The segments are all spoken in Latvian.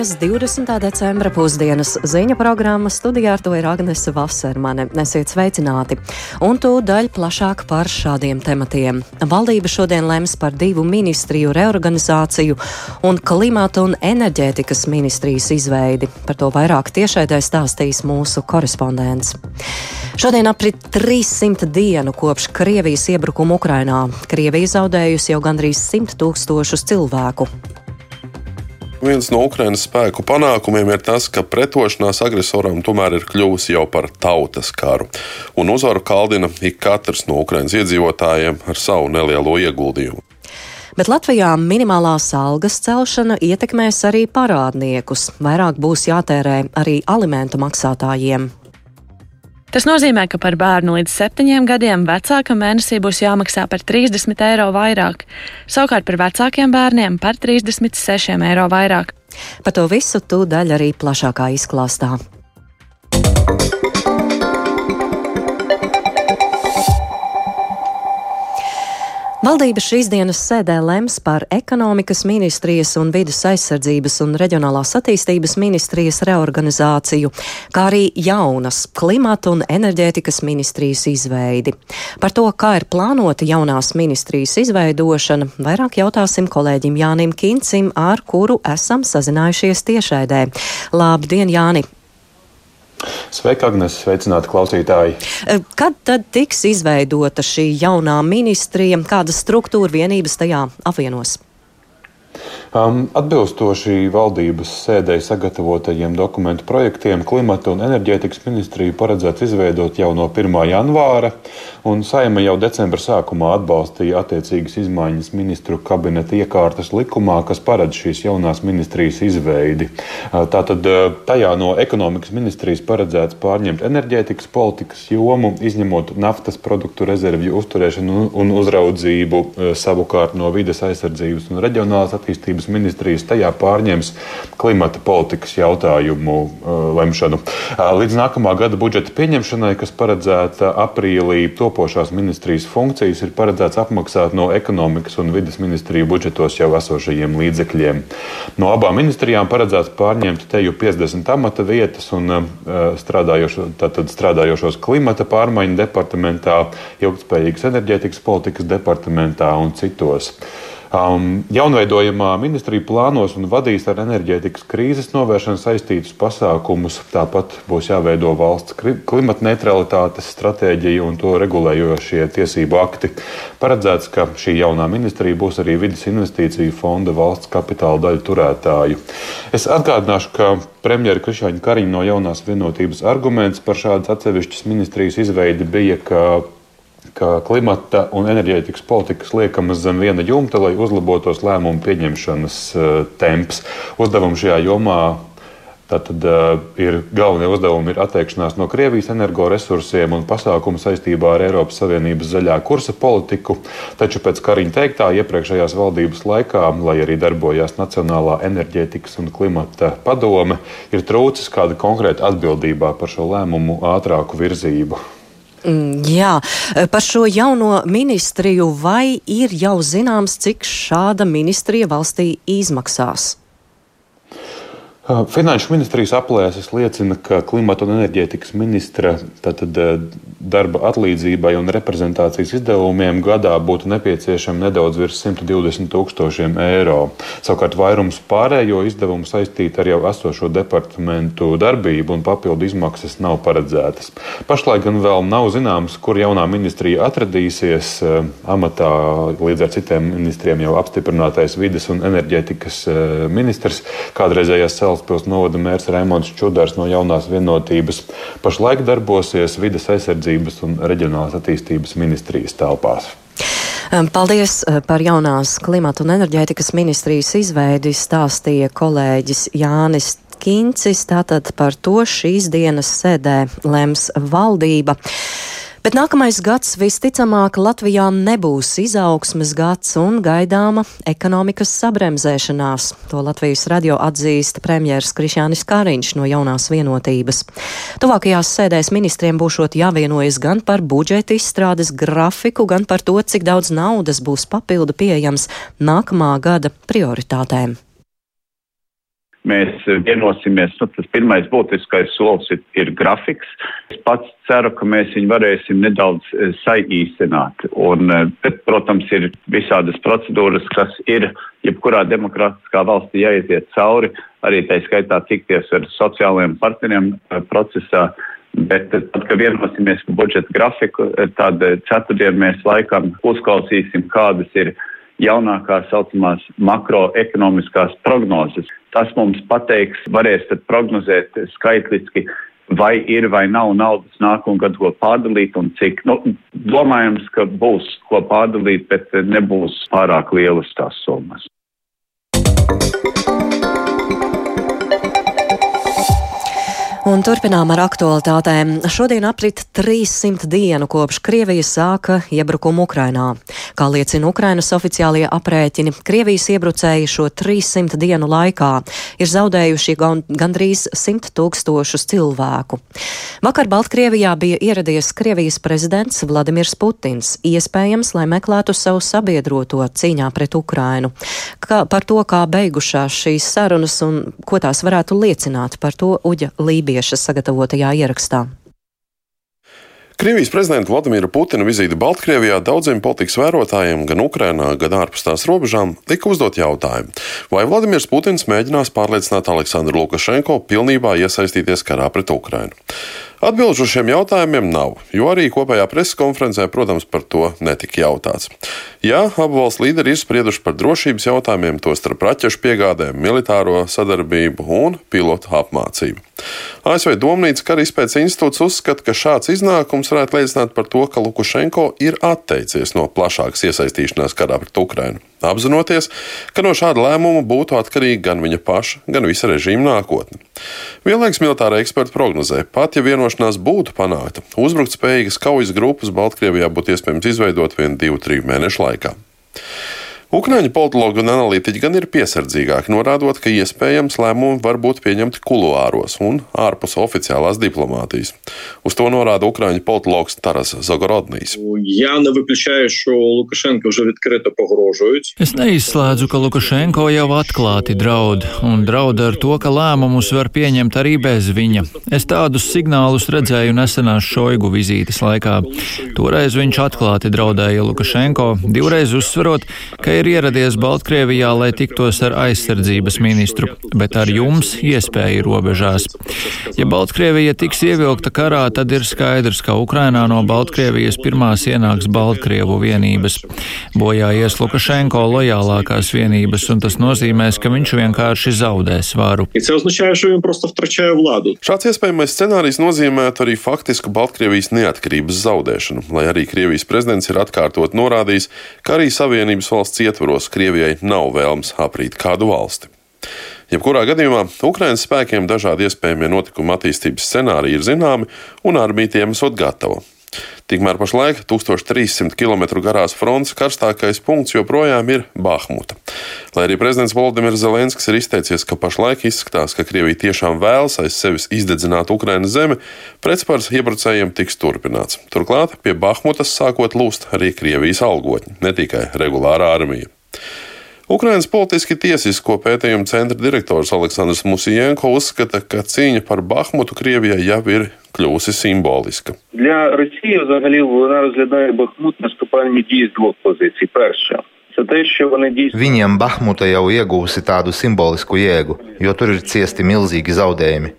Pirmdienas 20. decembra pusdienas ziņa programma studijā ar to ir Agnese Vasermane. Esiet sveicināti! Un tūdaļ plašāk par šādiem tematiem. Valdība šodien lems par divu ministriju reorganizāciju un klimata un enerģētikas ministrijas izveidi. Par to vairāk tiešaidē stāstīs mūsu korespondents. Šodien aprit 300 dienu kopš Krievijas iebrukuma Ukrainā. Krievija zaudējusi jau gandrīz 100 tūkstošus cilvēku. Viens no Ukraiņas spēku panākumiem ir tas, ka pretošanās agresoram tomēr ir kļuvusi jau par tautas karu, un uzvaru kaldina ik katrs no Ukraiņas iedzīvotājiem ar savu nelielo ieguldījumu. Bet Latvijā minimālās algas celšana ietekmēs arī parādniekus. Vairāk būs jātērē arī alimentu maksātājiem. Tas nozīmē, ka par bērnu līdz septiņiem gadiem vecākam mēnesī būs jāmaksā par 30 eiro vairāk, savukārt par vecākiem bērniem par 36 eiro vairāk. Par to visu tūdaļ arī plašākā izklāstā. Valdība šīs dienas sēdē lems par ekonomikas ministrijas un vidus aizsardzības un reģionālās attīstības ministrijas reorganizāciju, kā arī jaunas klimata un enerģētikas ministrijas izveidi. Par to, kā ir plānota jaunās ministrijas izveidošana, vairāk jautāsim kolēģim Jānim Kincim, ar kuru esam sazinājušies tiešraidē. Labdien, Jāni! Sveika, Agnēs, sveicināti klausītāji. Eh, kad tad tiks izveidota šī jaunā ministrija, kādas struktūra vienības tajā apvienos? Atbilstoši valdības sēdē sagatavotajiem dokumentu projektiem, klimata un enerģētikas ministriju paredzēts izveidot jau no 1. janvāra, un Saima jau decembra sākumā atbalstīja attiecīgas izmaiņas ministru kabineta iekārtas likumā, kas paredz šīs jaunās ministrijas izveidi. Tātad tajā no ekonomikas ministrijas paredzēts pārņemt enerģētikas politikas jomu, izņemot naftas produktu rezervju uzturēšanu un uzraudzību, savukārt no vides aizsardzības un reģionālās attīstības attīstības ministrijas tajā pārņems klimata politikas jautājumu uh, lemšanu. Uh, līdz nākamā gada budžeta pieņemšanai, kas paredzēta aprīlī, topošās ministrijas funkcijas ir paredzēts apmaksāt no ekonomikas un vidas ministriju budžetos jau esošajiem līdzekļiem. No abām ministrijām paredzēts pārņemt teju 50 amata vietas un uh, strādājošo, strādājošos klimata pārmaiņu departamentā, ilgspējīgas enerģētikas politikas departamentā un citos. Um, jaunveidojamā ministrija plānos un vadīs ar enerģētikas krīzes novēršanu saistītus pasākumus. Tāpat būs jāveido valsts klimata neutralitātes stratēģija un to regulējošie tiesību akti. Paredzēts, ka šī jaunā ministrija būs arī vidas investīciju fonda valsts kapitāla daļu turētāju. Es atgādināšu, ka premjera Krišāņa Kariņa no jaunās vienotības arguments par šādas atsevišķas ministrijas izveidi bija, ka ka klimata un enerģētikas politikas liekamas zem viena jumta, lai uzlabotos lēmumu pieņemšanas uh, temps. Uzdevums šajā jomā Tātad uh, ir galvenie uzdevumi ir atteikšanās no Krievijas energoresursiem un pasākumu saistībā ar Eiropas Savienības zaļā kursa politiku. Taču pēc Kariņa teiktā iepriekšējās valdības laikā, lai arī darbojās Nacionālā enerģētikas un klimata padome, ir trūcis kāda konkrēta atbildībā par šo lēmumu ātrāku virzību. Mm, jā, par šo jauno ministriju vai ir jau zināms, cik šāda ministrija valstī izmaksās? Finanšu ministrijas aplēses liecina, ka klimata un enerģētikas ministra tātad, darba atlīdzībai un reprezentācijas izdevumiem gadā būtu nepieciešami nedaudz virs 120 tūkstošiem eiro. Savukārt vairums pārējo izdevumu saistīti ar jau esošo departamentu darbību un papildu izmaksas nav paredzētas. Pašlaik gan vēl nav zināms, kur jaunā ministrija atradīsies amatā līdz ar citiem ministriem jau apstiprinātais vides un enerģētikas ministrs kādreizējās cels Salaspils novada mērs Raimons Čudars no jaunās vienotības pašlaik darbosies vides aizsardzības un reģionālās attīstības ministrijas telpās. Paldies eh, par jaunās klimata un enerģētikas ministrijas izveidi, stāstīja kolēģis Jānis Kincis. Tātad par to šīs dienas sēdē lems valdība. Bet nākamais gads visticamāk Latvijā nebūs izaugsmes gads un gaidāma ekonomikas sabremzēšanās. To Latvijas radio atzīst premjers Krišjānis Kāriņš no jaunās vienotības. Tuvākajās sēdēs ministriem būšot jāvienojas gan par budžeta izstrādes grafiku, gan par to, cik daudz naudas būs papildu pieejams nākamā gada prioritātēm. Mēs vienosimies. Nu, tas pirmais būtiskais solis ir, ir grafiks. Es pats ceru, ka mēs viņu varēsim nedaudz eh, saīsināt. Un, eh, bet, protams, ir visādas procedūras, kas ir jebkurā demokrātiskā valstī jāiziet cauri, arī tā skaitā tikties ar sociālajiem partneriem eh, procesā. Bet tad, kad vienosimies par budžeta grafiku, tad ceturtdien mēs laikam uzklausīsim, kādas ir jaunākās saucamās makroekonomiskās prognozes. Tas mums pateiks, varēs prognozēt skaitliski, vai ir vai nav naudas nākamā gada, ko pārdalīt un cik. Nu, domājams, ka būs ko pārdalīt, bet nebūs pārāk lielas tās summas. Un turpinām ar aktualitātēm. Šodien aprit 300 dienu kopš Krievija sāka iebrukumu Ukrainā. Kā liecina Ukrainas oficiālie aprēķini, Krievijas iebrucēji šo 300 dienu laikā ir zaudējuši gandrīz 100 tūkstošus cilvēku. Vakar Baltkrievijā bija ieradies Krievijas prezidents Vladimirs Putins, iespējams, lai meklētu savu sabiedroto cīņā pret Ukrainu. Kā, par to, kā beigušās šīs sarunas un ko tās varētu liecināt, par to Uģa Lībija Latvieša sagatavotajā ierakstā. Krievijas prezidenta Vladimira Putina vizīte Baltkrievijā daudziem politikas vērotājiem, gan Ukrainā, gan ārpus tās robežām, tika uzdot jautājumu, vai Vladimirs Putins mēģinās pārliecināt Aleksandru Lukašenko pilnībā iesaistīties karā pret Ukrainu. Atbilžu šiem jautājumiem nav, jo arī kopējā preses konferencē, protams, par to netika jautāts. Jā, abu valstu līderi ir sprieduši par drošības jautājumiem, tostarp raķešu piegādēm, militāro sadarbību un pilotu apmācību. ASV Domnīca kara izpētes institūts uzskata, ka šāds iznākums varētu liecināt par to, ka Lukašenko ir atteicies no plašākas iesaistīšanās karā pret Ukrainu apzinoties, ka no šāda lēmuma būtu atkarīga gan viņa paša, gan visa režīma nākotne. Vienlaikus militāra eksperta prognozē, pat ja vienošanās būtu panākta, uzbrukt spējīgas kaujas grupas Baltkrievijā būtu iespējams izveidot vienu, divu, triju mēnešu laikā. Ukrāņu politologi un analītiķi gan ir piesardzīgāki, norādot, ka iespējams lēmumi var būt pieņemti kuluāros un ārpus oficiālās diplomātijas. Uz to norāda Ukrāņu politologs Taras Zagorodnīs. Es neizslēdzu, ka Lukašenko jau atklāti draud, un draud ar to, ka lēmumus var pieņemt arī bez viņa. Es tādus signālus redzēju nesenās Šoigu vizītes laikā. Toreiz viņš atklāti draudēja Lukašenko, divreiz uzsverot, ka ir ieradies Baltkrievijā, lai tiktos ar aizsardzības ministru, bet ar jums iespēja robežās. Ja Baltkrievija tiks ievilkta karā, tad ir skaidrs, ka Ukrainā no Baltkrievijas pirmās ienāks Baltkrievu vienības. Bojā ies Lukašenko lojālākās vienības, un tas nozīmēs, ka viņš vienkārši zaudēs varu. Šāds iespējamais scenārijs nozīmētu arī faktisku Baltkrievijas neatkarības zaudēšanu, lai arī Krievijas prezidents ir atkārtot norādījis, ka arī Savienības valsts ietvaros Krievijai nav vēlms aprīt kādu valsti. Jebkurā gadījumā Ukraiņas spēkiem dažādi iespējamie notikuma attīstības scenāriji ir zināmi un armija tiem esot gatava. Tikmēr pašlaik 1300 km garās fronts karstākais punkts joprojām ir Bahmuta. Lai arī prezidents Volodimirs Zelenskis ir izteicies, ka pašlaik izskatās, ka Krievija tiešām vēlas aiz sevis izdedzināt Ukrainas zemi, pretspārs iebrucējiem tiks turpināts. Turklāt pie Bahmutas sākot lūst arī Krievijas algotņi, ne tikai regulārā armija. Ukrainas politiski tiesisko pētījumu centra direktors Aleksandrs Musijenko uzskata, ka cīņa par Bahmutu Krievijai jau ir kļūsi simboliska. Для Росії взагалі вона розглядає Бахмут наступальні дії з двох позицій. Перша Viņiem Bahmuta jau iegūsi tādu simbolisku jēgu, jo tur ir ciesti milzīgi zaudējumi.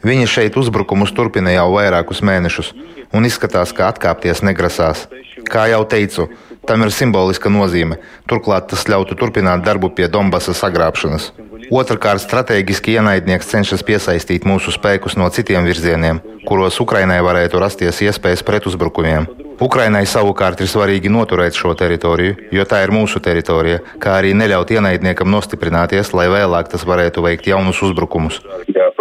Viņi šeit uzbrukumus turpina jau vairākus mēnešus un izskatās, ka atkāpties negrasās. Kā jau teicu, Tam ir simboliska nozīme. Turklāt tas ļautu turpināt darbu pie Donbasa sagrābšanas. Otrakārt, strateģiski ienaidnieks cenšas piesaistīt mūsu spēkus no citiem virzieniem, kuros Ukrainai varētu rasties iespējas pretuzbrukumiem. Ukrainai savukārt ir svarīgi noturēt šo teritoriju, jo tā ir mūsu teritorija, kā arī neļaut ienaidniekam nostiprināties, lai vēlāk tas varētu veikt jaunus uzbrukumus. Ja,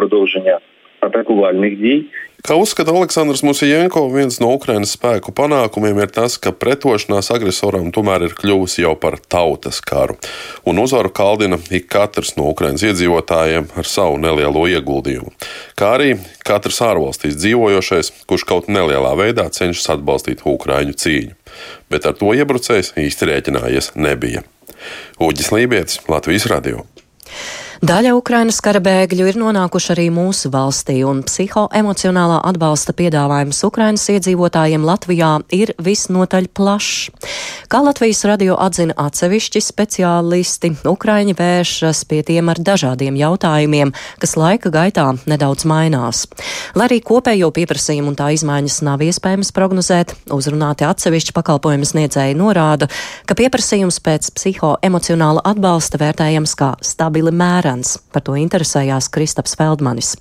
Kā uzskata Aleksandrs Musijenko, viens no Ukrainas spēku panākumiem ir tas, ka pretošanās agresoram tomēr ir kļuvusi jau par tautas karu, un uzvaru kaldina ik katrs no Ukrainas iedzīvotājiem ar savu nelielo ieguldījumu, kā arī katrs ārvalstīs dzīvojošais, kurš kaut nelielā veidā cenšas atbalstīt Ukraiņu cīņu. Bet ar to iebrucējs īsti rēķinājies nebija. Uģis Lībijams, Latvijas Radio. Daļa Ukrainas kara bēgļu ir nonākuši arī mūsu valstī, un psihoemocionālā atbalsta piedāvājums Ukrainas iedzīvotājiem Latvijā ir visnotaļ plašs. Kā Latvijas radio atzina atsevišķi speciālisti, Ukraiņi vēršas pie tiem ar dažādiem jautājumiem, kas laika gaitā nedaudz mainās. Lai arī kopējo pieprasījumu un tā izmaiņas nav iespējams prognozēt, uzrunāti atsevišķi pakalpojumu sniedzēji norāda, ka pieprasījums pēc psihoemocionāla atbalsta vērtējams kā stabili mēri mērens. Par to interesējās Kristaps Feldmanis.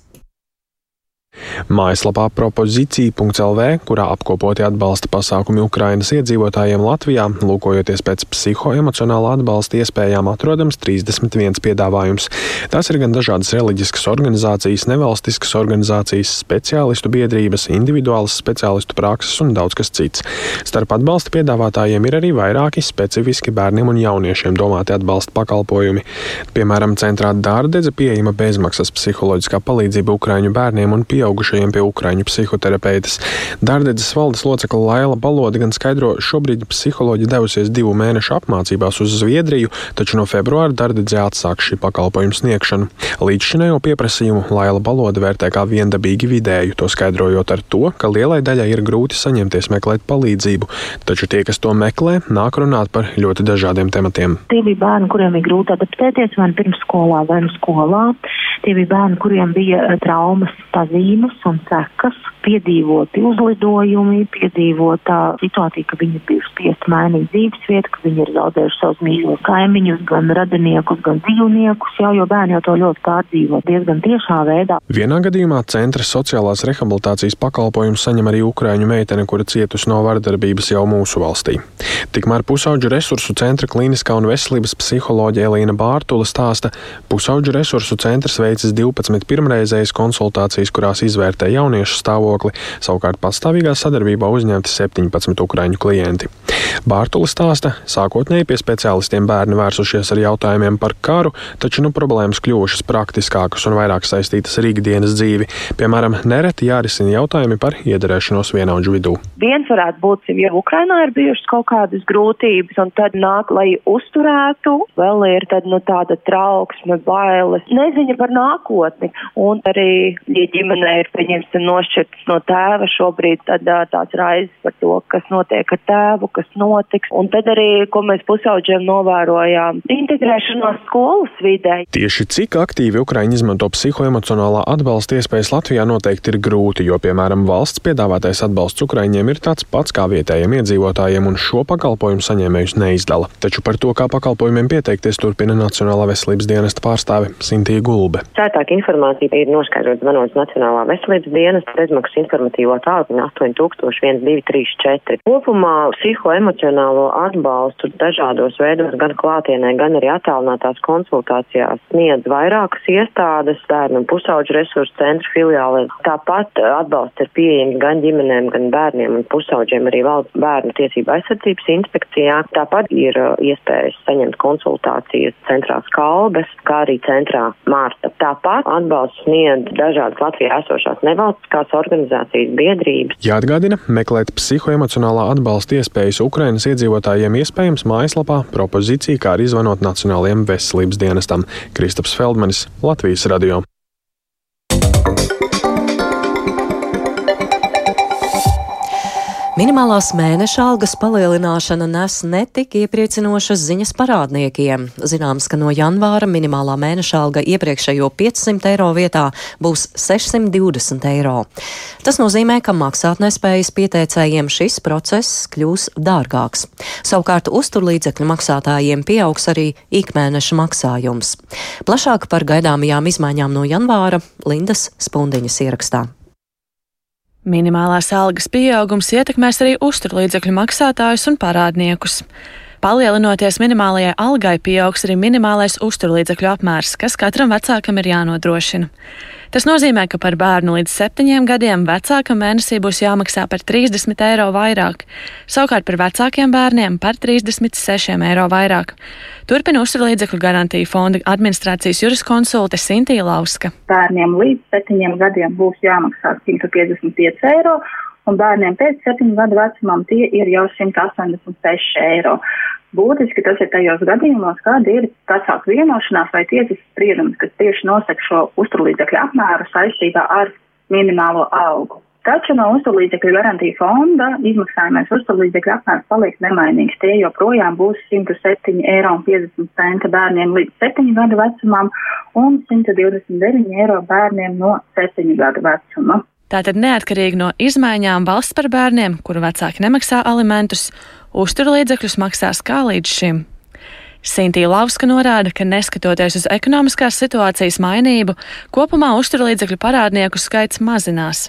Mājaslapā propozīcija.lv, kurā apkopoti atbalsta pasākumi Ukrainas iedzīvotājiem Latvijā, lūkojoties pēc psihoemocionāla atbalsta iespējām, atrodams 31 piedāvājums. Tās ir gan dažādas reliģiskas organizācijas, nevalstiskas organizācijas, speciālistu biedrības, individuālas speciālistu prakses un daudz kas cits. Starp atbalsta piedāvātājiem ir arī vairāki specifiski bērniem un jauniešiem domāti atbalsta pakalpojumi. Piemēram, centrā Dārdedze pieejama bezmaksas psiholoģiskā palīdzība Ukraiņu bērniem un pieaugušiem pieaugušajiem pie ukraiņu psihoterapeitas. Dārdedzes valdes locekla Laila Balodi gan skaidro, šobrīd psiholoģi devusies divu mēnešu apmācībās uz Zviedriju, taču no februāra Dārdedzē atsāks šī pakalpojuma sniegšanu. Līdzšinējo pieprasījumu Laila Balode vērtē kā viendabīgi vidēju, to skaidrojot ar to, ka lielai daļai ir grūti saņemties meklēt palīdzību, taču tie, kas to meklē, nāk runāt par ļoti dažādiem tematiem. Tie bija bērni, kuriem bija grūti adaptēties vai nu pirms skolā, vai nu skolā. Tie bija bērni, kuriem bija eh, traumas pazīmes un sekas, piedzīvoti uzlidojumi, piedzīvotā situācija, ka viņi bija spiest mainīt dzīves vietu, ka viņi ir zaudējuši savus mīļos kaimiņus, gan radiniekus, gan dzīvniekus, jau, jo bērni jau to ļoti pārdzīvo diezgan tiešā veidā. Vienā gadījumā centra sociālās rehabilitācijas pakalpojumu saņem arī Ukraiņu meitene, kura cietusi no vardarbības jau mūsu valstī. Tikmēr pusauģu resursu centra klīniskā un veselības psiholoģija Elīna Bārtula stāsta, pusauģu resursu centrs veicis 12 pirmreizējas konsultācijas, kurās izvērtē jauniešu stāvokli, savukārt pastāvīgā sadarbībā uzņemti 17 ukraiņu klienti. Bārtulis stāsta, sākotnēji pie speciālistiem bērni vērsušies ar jautājumiem par karu, taču nu problēmas kļuvušas praktiskākas un vairāk saistītas ar ikdienas dzīvi. Piemēram, nereti jārisina jautājumi par iederēšanos vienaudžu vidū. Viens varētu būt, ja Ukrainā ir bijušas kaut kādas grūtības, un tad nāk, lai uzturētu, vēl ir tad, nu, tāda trauksme, bailes, neziņa par nākotni. Un arī, ja ģimenē ir, pieņemsim, nošķirts no tēva šobrīd, tad tās raizes par to, kas notiek ar tēvu, kas notiks. Un tad arī, ko mēs pusauģiem novērojām, integrēšanos skolas vidē. Tieši cik aktīvi Ukraiņi izmanto psihoemocionālā atbalsta iespējas Latvijā noteikti ir grūti, jo, piemēram, valsts piedāvātais atbalsts Ukraiņiem ir tāds pats kā vietējiem iedzīvotājiem, un šo pakalpojumu saņēmējus neizdala. Taču par to, kā pakalpojumiem pieteikties, turpina Nacionālā veselības dienesta pārstāve Sintīja Gulbe. Sētāka informācija ir noskaidrota zvanot Nacionālā veselības dienesta bezmaksas informatīvo tālruni 801234. Kopumā psihoemocionālo atbalstu dažādos veidos, gan klātienē, gan arī attālinātās konsultācijās sniedz vairākas iestādes, bērnu pusauģu resursu centru filiāli. Tāpat atbalsts ir pieejams gan ģimenēm, gan bērniem un pusauģiem arī valsts bērnu tiesību aizsardzības inspekcijā. Tāpat ir uh, iespējas saņemt konsultācijas centrā Skalbes, kā arī centrā Mārta. Tāpat atbalsts sniedz dažādas Latvijā esošās nevalstiskās organizācijas biedrības. Jāatgādina, meklēt psihoemocionālā atbalsta iespējas Ukrainas iedzīvotājiem iespējams mājaslapā propozīcija, kā arī zvanot Nacionālajiem veselības dienestam. Kristaps Feldmanis, Latvijas radio. Minimālās mēneša algas palielināšana nes netik iepriecinošas ziņas parādniekiem. Zināms, ka no janvāra minimālā mēneša alga iepriekšējo 500 eiro vietā būs 620 eiro. Tas nozīmē, ka maksātnespējas pieteicējiem šis process kļūs dārgāks. Savukārt uzturlīdzekļu maksātājiem pieaugs arī ikmēneša maksājums. Plašāk par gaidāmajām izmaiņām no janvāra Lindas Spundiņas ierakstā. Minimālās algas pieaugums ietekmēs arī uzturlīdzekļu maksātājus un parādniekus. Palielinoties minimālajai algai, pieaugs arī minimālais uzturlīdzekļu apmērs, kas katram vecākam ir jānodrošina. Tas nozīmē, ka par bērnu līdz septiņiem gadiem vecākam mēnesī būs jāmaksā par 30 eiro vairāk, savukārt par vecākiem bērniem par 36 eiro vairāk. Turpina uzturlīdzekļu garantiju fonda administrācijas juriskonsulte Sintīja Lauska. Bērniem līdz septiņiem gadiem būs jāmaksā 155 eiro un bērniem pēc 7 gadu vecumam tie ir jau 186 eiro. Būtiski tas ir tajos gadījumos, kad ir vecāku vienošanās vai tiesas spriedums, kas tieši nosaka šo uzturlīdzekļu apmēru saistībā ar minimālo algu. Taču no uzturlīdzekļu garantija fonda izmaksājumais uzturlīdzekļu apmērs paliek nemainīgs. Tie joprojām būs 107,50 eiro bērniem līdz 7 gadu vecumam un 129 eiro bērniem no 7 gadu vecuma. Tātad neatkarīgi no izmaiņām valsts par bērniem, kuru vecāki nemaksā alimentus, uzturlīdzekļus maksās kā līdz šim. Sintīna Lauska norāda, ka neskatoties uz ekonomiskās situācijas mainību, kopumā uzturlīdzekļu parādnieku skaits mazinās,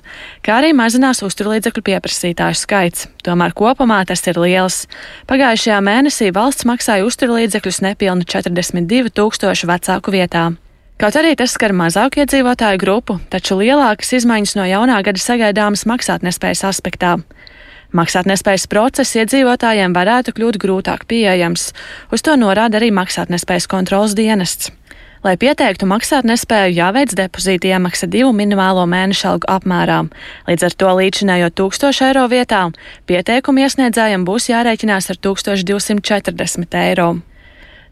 kā arī mazinās uzturlīdzekļu pieprasītāju skaits. Tomēr kopumā tas ir liels. Pagājušajā mēnesī valsts maksāja uzturlīdzekļus nepilnu 42 tūkstošu vecāku vietā. Kaut arī tas skar mazāku iedzīvotāju grupu, taču lielākas izmaiņas no jaunā gada sagaidāmas maksātnespējas aspektā. Maksātnespējas process iedzīvotājiem varētu kļūt grūtāk pieejams. Uz to norāda arī maksātnespējas kontrolas dienests. Lai pieteiktu maksātnespēju, jāveic depozīta iemaksa divu minimālo mēnešu algu apmērā. Līdz ar to līdzinējot 1000 eiro vietā, pieteikumu iesniedzējiem būs jārēķinās ar 1240 eiro.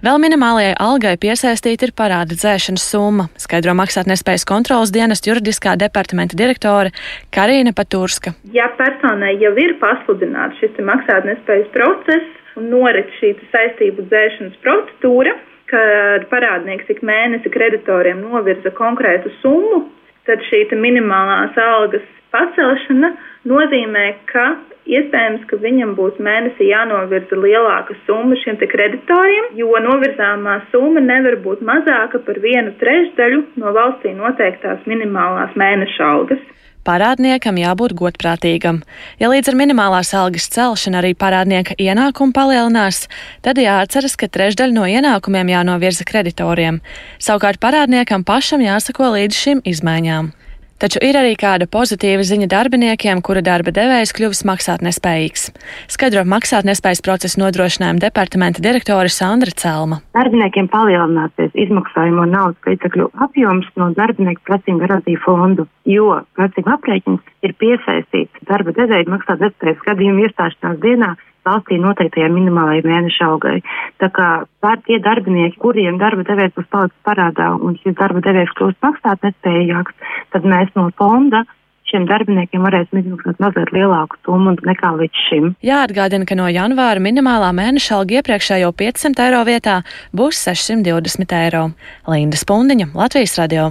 Vēl minimālajai algai piesaistīta ir parāda dzēšanas summa, skaidro maksātnespējas kontrolas dienas juridiskā departamenta direktore Karina Paturska. Ja personai jau ir pasludināts šis maksātnespējas process un norit šī saistību dzēšanas procedūra, kad parādnieks ik mēnesi kreditoriem novirza konkrētu summu, tad šī minimālās algas pacelšana nozīmē, ka Iespējams, ka viņam būs mēnesī jānovirza lielāka summa šiem kreditoriem, jo novirzāmā summa nevar būt mazāka par vienu trešdaļu no valstī noteiktās minimālās mēneša algas. Parādniekam jābūt godprātīgam. Ja līdz ar minimālās algas celšanu arī parādnieka ienākumi palielinās, tad jāatceras, ka trešdaļa no ienākumiem jānovirza kreditoriem. Savukārt parādniekam pašam jāsako līdz šīm izmaiņām. Taču ir arī kāda pozitīva ziņa darbiniekiem, kura darba devējs kļuvis maksātnespējīgs. Skaidro maksātnespējas procesa nodrošinājuma departamenta direktore Sandra Celma. Darbiniekiem palielināsies izmaksājumu naudas līdzekļu apjoms no darbinieku prasību garantiju fondu, jo prasību aprēķins ir piesaistīts darba devēja maksātnespējas gadījumu iestāšanās dienā valstī noteiktajai minimālajai mēneša algai. Tā kā pār tie darbinieki, kuriem darba devējs būs palicis parādā un šis darba devējs kļūst maksāt nespējīgāks, tad mēs no fonda šiem darbiniekiem varēsim izmaksāt mazliet lielāku summu nekā līdz šim. Jāatgādina, ka no janvāra minimālā mēneša alga iepriekšējo 500 eiro vietā būs 620 eiro. Linda Spundiņa, Latvijas radio.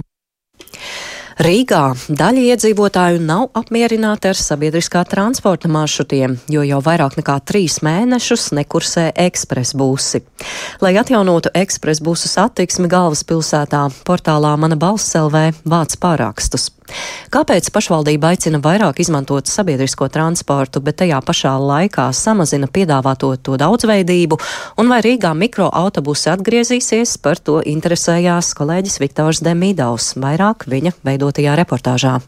Rīgā daļa iedzīvotāju nav apmierināti ar sabiedriskā transporta maršrutiem, jo jau vairāk nekā trīs mēnešus nekursē ekspresbusi. Lai atjaunotu ekspresbusu satiksmi galvaspilsētā, portālā Mana balss LV vāc pārakstus. Kāpēc pašvaldība aicina vairāk izmantot sabiedrisko transportu, bet tajā pašā laikā samazina piedāvāto to daudzveidību, un vai Rīgā mikroautobusi atgriezīsies, par to interesējās kolēģis Viktors Demīdaus, vairāk viņa veidotajā reportāžā.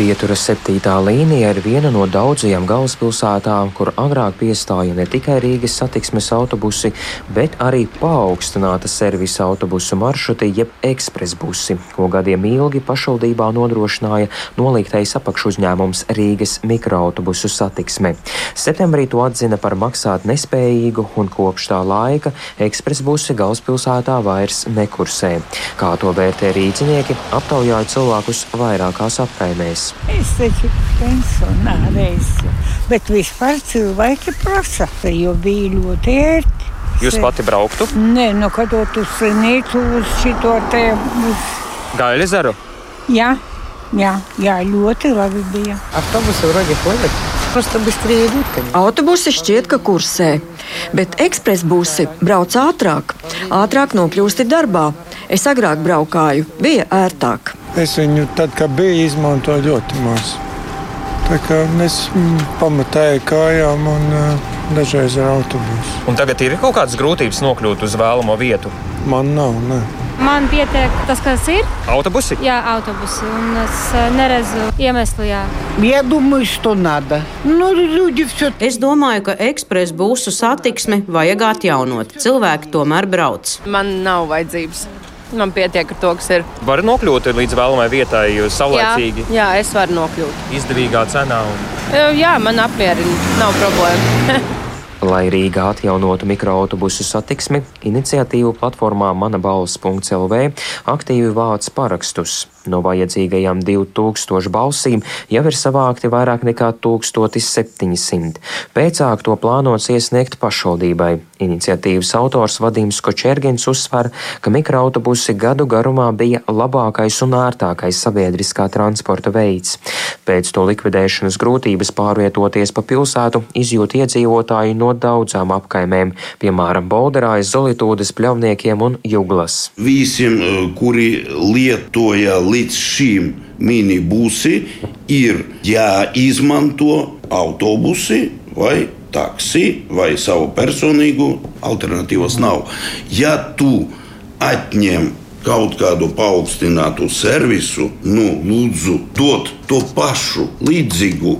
Pieturas septītā līnija ir viena no daudzajām galvaspilsētām, kur agrāk piestāja ne tikai Rīgas satiksmes autobusi, bet arī paaugstināta servisa autobusu maršruti, jeb ekspresbusi, ko gadiem ilgi pašvaldībā nodrošināja nolīgtais apakšuzņēmums Rīgas mikroautobusu satiksme. Septembrī to atzina par maksāt nespējīgu, un kopš tā laika ekspresbusi galvaspilsētā vairs nekursē. Kā to vērtē rīcinieki, aptaujāja cilvēkus vairākās apkaimēs Es taču pensionāra esmu, bet vispār cilvēki prasa, jo bija ļoti ērti. Jūs pati brauktu? Nē, nu, kad uz slimnīcu uz šito te. Uz... Gaļezaru? Jā, jā, jā, ļoti labi bija. Autobusi вроде ходят. Просто быстрее идут, конечно. Autobusi šķiet, ka kursē, bet ekspresbusi brauc ātrāk. Ātrāk nokļūsti darbā. Es agrāk braukāju, bija ērtāk. Es viņu tad, kad bija, izmantoju ļoti maz. Tā kā es pamatēju kājām un uh, dažreiz ar autobusu. Un tagad ir kaut kādas grūtības nokļūt uz vēlamo vietu? Man nav. Ne. Man pietiek tas, kas ir. Autobusi? Jā, autobusi. Un es neredzu iemeslu. Jā. Я думаю, что надо. Ну, люди все. Es domāju, ka ekspresa būsu satiksmi vajag atjaunot. Cilvēki tomēr brauc. Man nav vajadzības. Man pietiek ar to, kas ir. Var nokļūt līdz vēlamajai vietai, jo saulēcīgi. Jā, jā, es varu nokļūt. Izdevīgā cenā. Un... Jā, man apmierina, nav problēma. Lai Rīgā atjaunotu mikroautobusu satiksmi, iniciatīvu platformā manabalss.lv aktīvi vāc parakstus. No vajadzīgajām 2000 balsīm jau ir savākti vairāk nekā 1700. Pēcāk to plānots iesniegt pašvaldībai. Iniciatīvas autors Vadims Kočergins uzsver, ka mikroautobusi gadu garumā bija labākais un ērtākais sabiedriskā transporta veids. Pēc to likvidēšanas grūtības pārvietoties pa pilsētu izjūt iedzīvotāji no daudzām apkaimēm, piemēram, Bolderājas, Zolitūdas, Pļavniekiem un Juglas. Visiem, kuri lietoja līdz šim minibusi ir jāizmanto autobusi vai taksi vai savu personīgu alternatīvas nav. Ja tu atņem kaut kādu paaugstinātu servisu, nu, lūdzu, dot to pašu, līdzīgu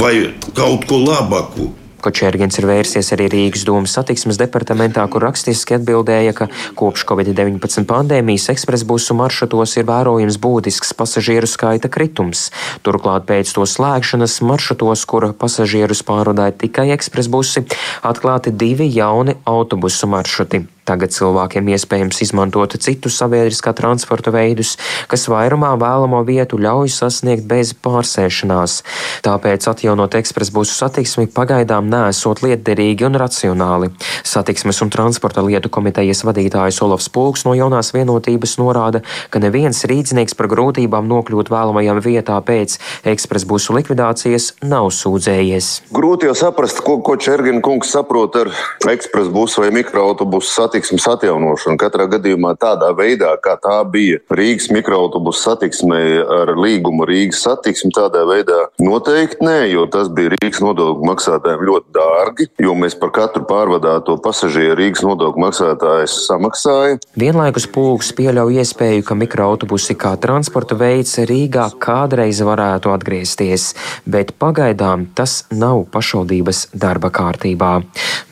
vai kaut ko labāku. Kočērgens ir vērsies arī Rīgas domas satiksmes departamentā, kur rakstiski atbildēja, ka kopš Covid-19 pandēmijas ekspresbusu maršrutos ir vērojams būtisks pasažieru skaita kritums. Turklāt pēc to slēgšanas maršrutos, kur pasažierus pārvadāja tikai ekspresbusi, atklāti divi jauni autobusu maršruti. Tagad cilvēkiem iespējams izmantot citus sabiedriskā transporta veidus, kas vairumā vēlamo vietu ļauj sasniegt bez pārsēšanās. Tāpēc atjaunot ekspresbusu satiksmi pagaidām nesot lietderīgi un racionāli. Satiksmes un transporta lietu komitejas vadītājs Olofs Pulks no jaunās vienotības norāda, ka neviens rīdznieks par grūtībām nokļūt vēlamajam vietā pēc ekspresbusu likvidācijas nav sūdzējies. Grūti jau saprast, ko, ko Čergina kungs saprot ar ekspresbusu vai mikroautobusu satiksmi satiksmes atjaunošanu. Katrā gadījumā tādā veidā, kā tā bija Rīgas mikroautobusu satiksmē ar līgumu Rīgas satiksmi, tādā veidā noteikti nē, jo tas bija Rīgas nodokļu maksātājiem ļoti dārgi, jo mēs par katru pārvadāto pasažieru Rīgas nodokļu maksātājs samaksāja. Vienlaikus pulks pieļauj iespēju, ka mikroautobusi kā transporta veids Rīgā kādreiz varētu atgriezties, bet pagaidām tas nav pašvaldības darba kārtībā.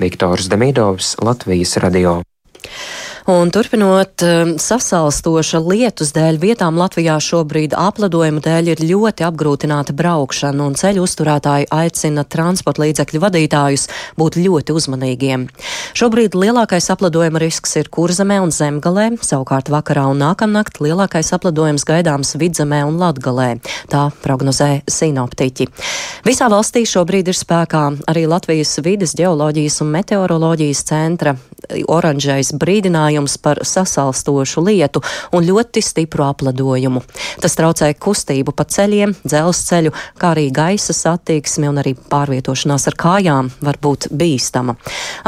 Viktors Demidovs, Latvijas radio. Un turpinot um, sasalstoša lietus dēļ, vietām Latvijā šobrīd apledojuma dēļ ir ļoti apgrūtināta braukšana, un ceļu uzturētāji aicina transporta līdzekļu vadītājus būt ļoti uzmanīgiem. Šobrīd lielākais apledojuma risks ir Kurzemē un Zemgalē, savukārt vakarā un nākamnakt lielākais apledojums gaidāms Vidzemē un Latgalē. Tā prognozē sinoptiķi. Visā valstī šobrīd ir spēkā arī Latvijas vides, geoloģijas un meteoroloģijas centra oranžais brīdinājums par sasalstošu lietu un ļoti stipru apladojumu. Tas traucē kustību pa ceļiem, dzelzceļu, kā arī gaisa satiksmi un arī pārvietošanās ar kājām var būt bīstama.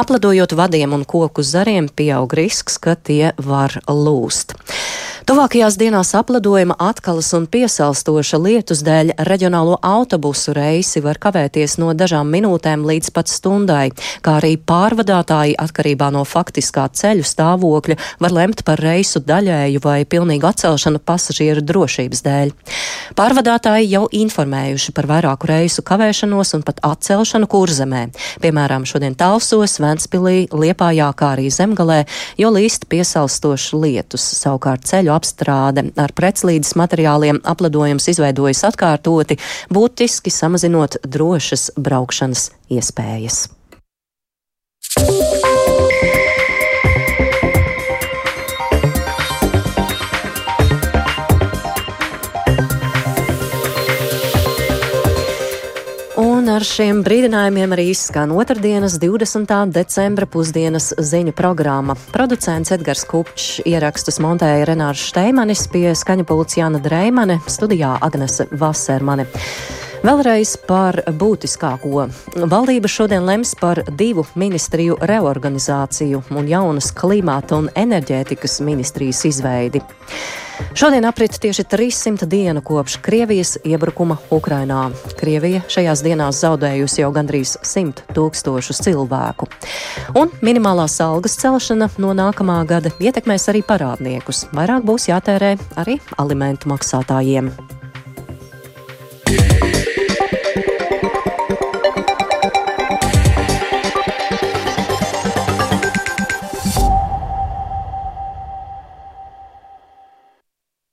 Apladojot vadiem un koku zariem, pieaug risks, ka tie var lūst. Tuvākajās dienās apledojuma atkalas un piesalstoša lietus dēļ reģionālo autobusu reisi var kavēties no dažām minūtēm līdz pat stundai, kā arī pārvadātāji atkarībā no faktiskā ceļu stāvokļa var lemt par reisu daļēju vai pilnīgu atcelšanu pasažieru drošības dēļ. Pārvadātāji jau informējuši par vairāku reisu kavēšanos un pat atcelšanu kurzemē, piemēram, šodien Talsos, Ventspilī, Liepājā, kā arī Zemgalē, jo līst piesalstošs lietus. Savukārt ceļu apstrāde ar preclīdes materiāliem apledojums izveidojas atkārtoti, būtiski samazinot drošas braukšanas iespējas. Ar šiem brīdinājumiem arī izskan otrdienas, 20. decembra pusdienas ziņu programma. Producents Edgars Kupčs ierakstus montēja Renārs Šteimanis pie skaņa pults Jāna Dreimane, studijā Agnese Vasermane. Vēlreiz par būtiskāko. Valdība šodien lems par divu ministriju reorganizāciju un jaunas klimata un enerģētikas ministrijas izveidi. Šodien aprit tieši 300 dienu kopš Krievijas iebrukuma Ukrainā. Krievija šajās dienās zaudējusi jau gandrīz 100 tūkstošus cilvēku. Un minimālās algas celšana no nākamā gada ietekmēs arī parādniekus. Vairāk būs jātērē arī alimentu maksātājiem.